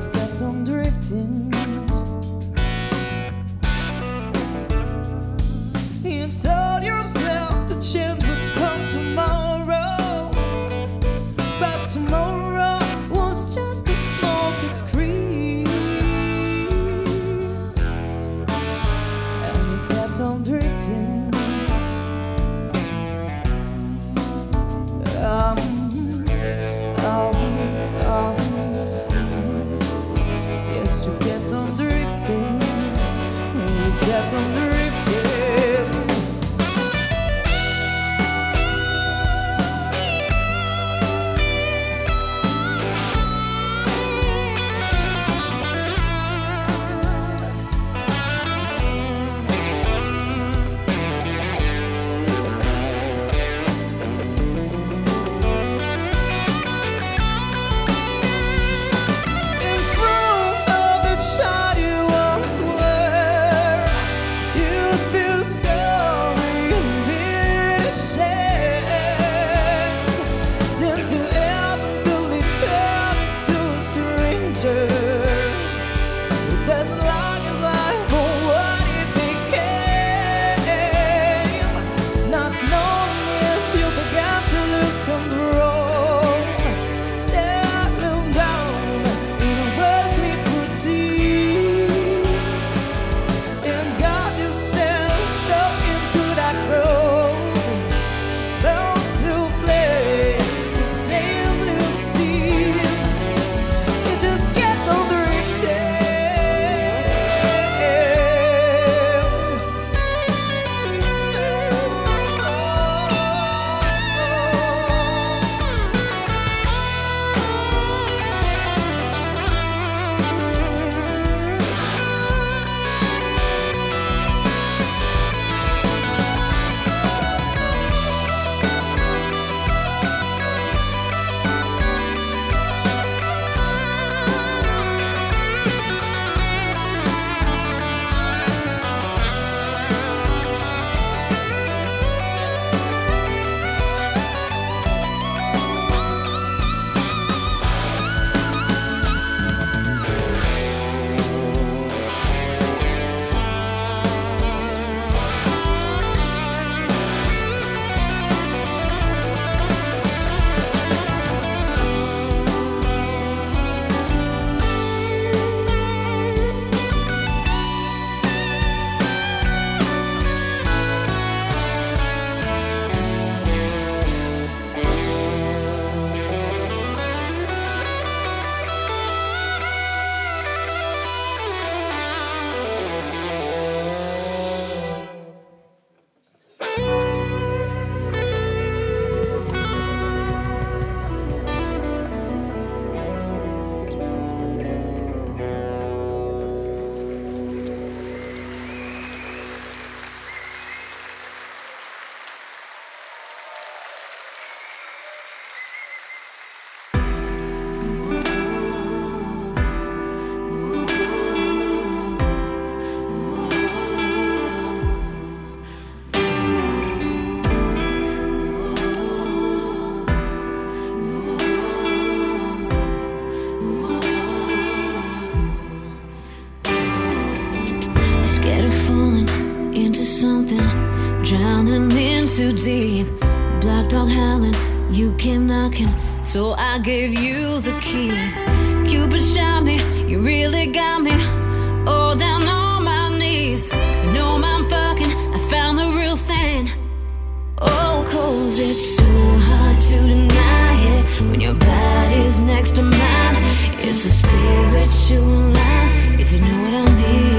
Just kept on drifting. drowning in too deep. black dog howling, you came knocking, so I gave you the keys. Cupid shot me, you really got me. All down on my knees. You know I'm fucking, I found the real thing. Oh, cause it's so hard to deny it when your body's next to mine. It's a spiritual line, if you know what I mean.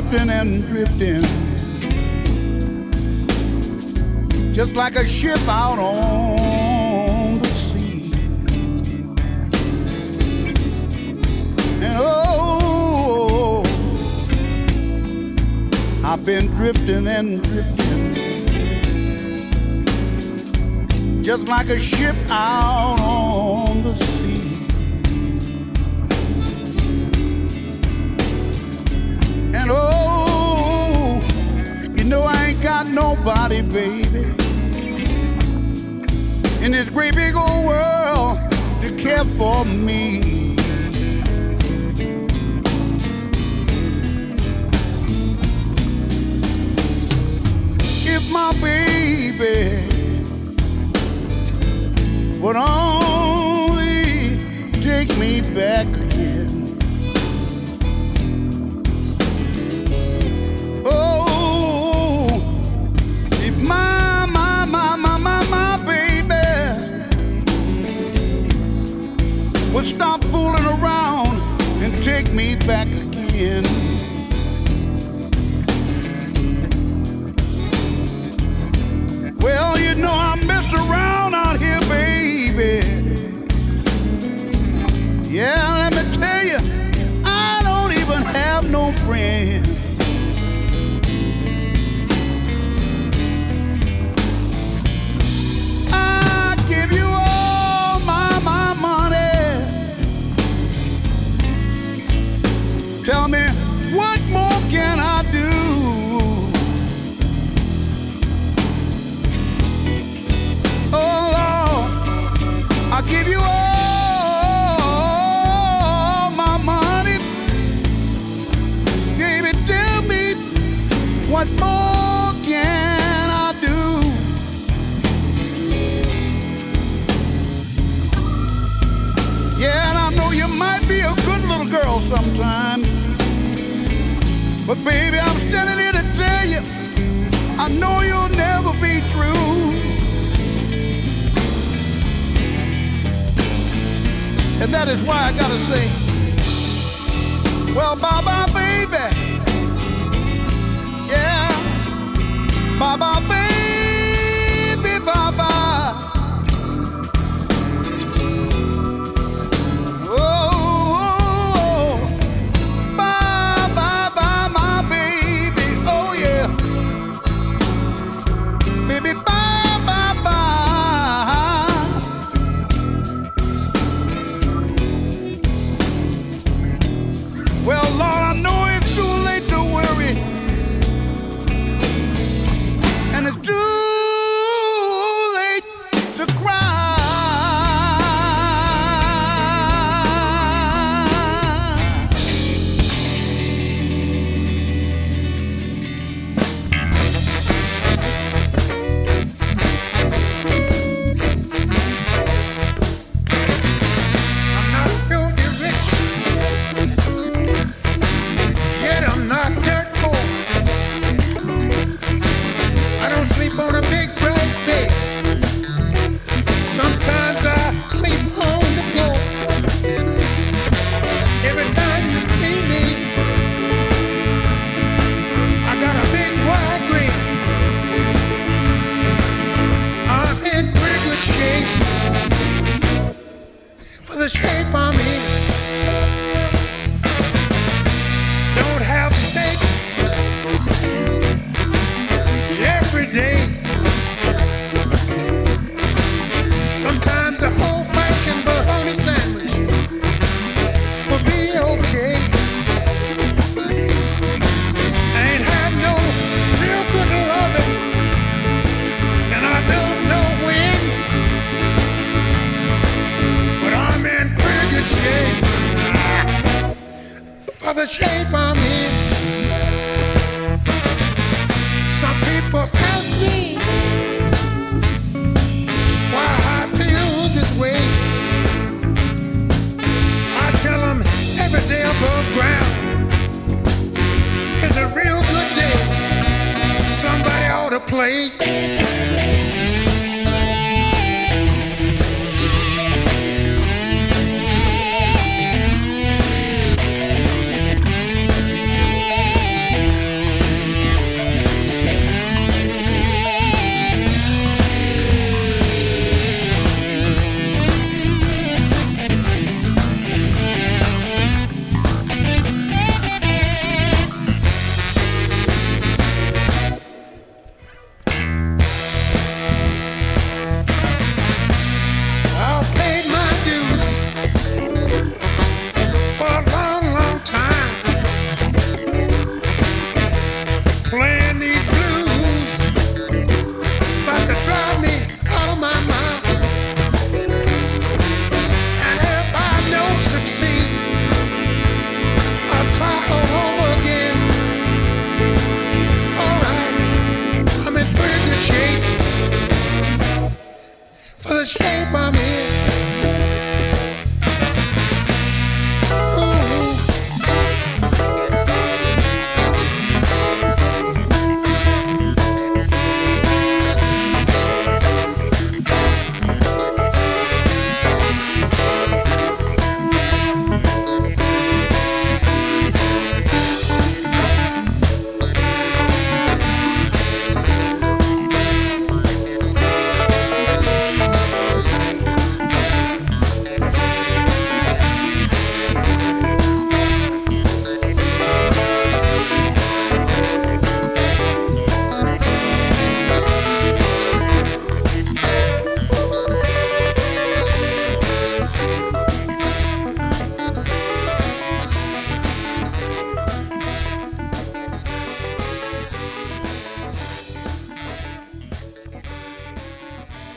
drifting and drifting. Just like a ship out on the sea. And oh, I've been drifting and drifting. Just like a ship out on the sea. nobody, baby. In this great big old world to care for me. If my baby would only take me back again. Well, you know But baby, I'm standing here to tell you, I know you'll never be true. And that is why I gotta say, well, bye bye, baby. Yeah, bye bye, baby. the shape I'm in. Some people ask me why I feel this way. I tell them every day above ground is a real good day. Somebody ought to play.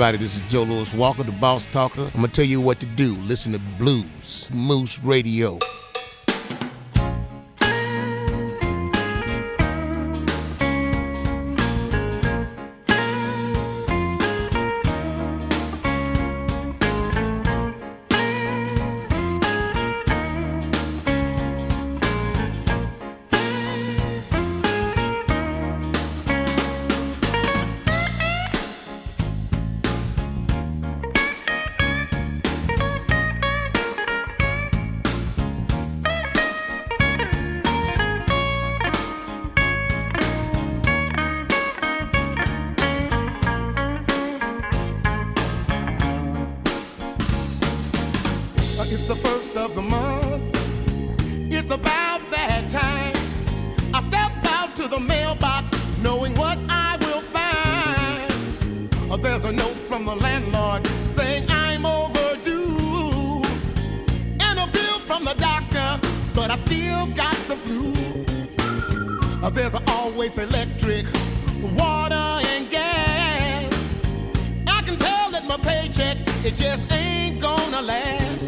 everybody. This is Joe Louis Walker, the boss talker. I'm going to tell you what to do. Listen to Blues, Moose Radio. it's electric, water and gas. I can tell that my paycheck, it just ain't gonna last.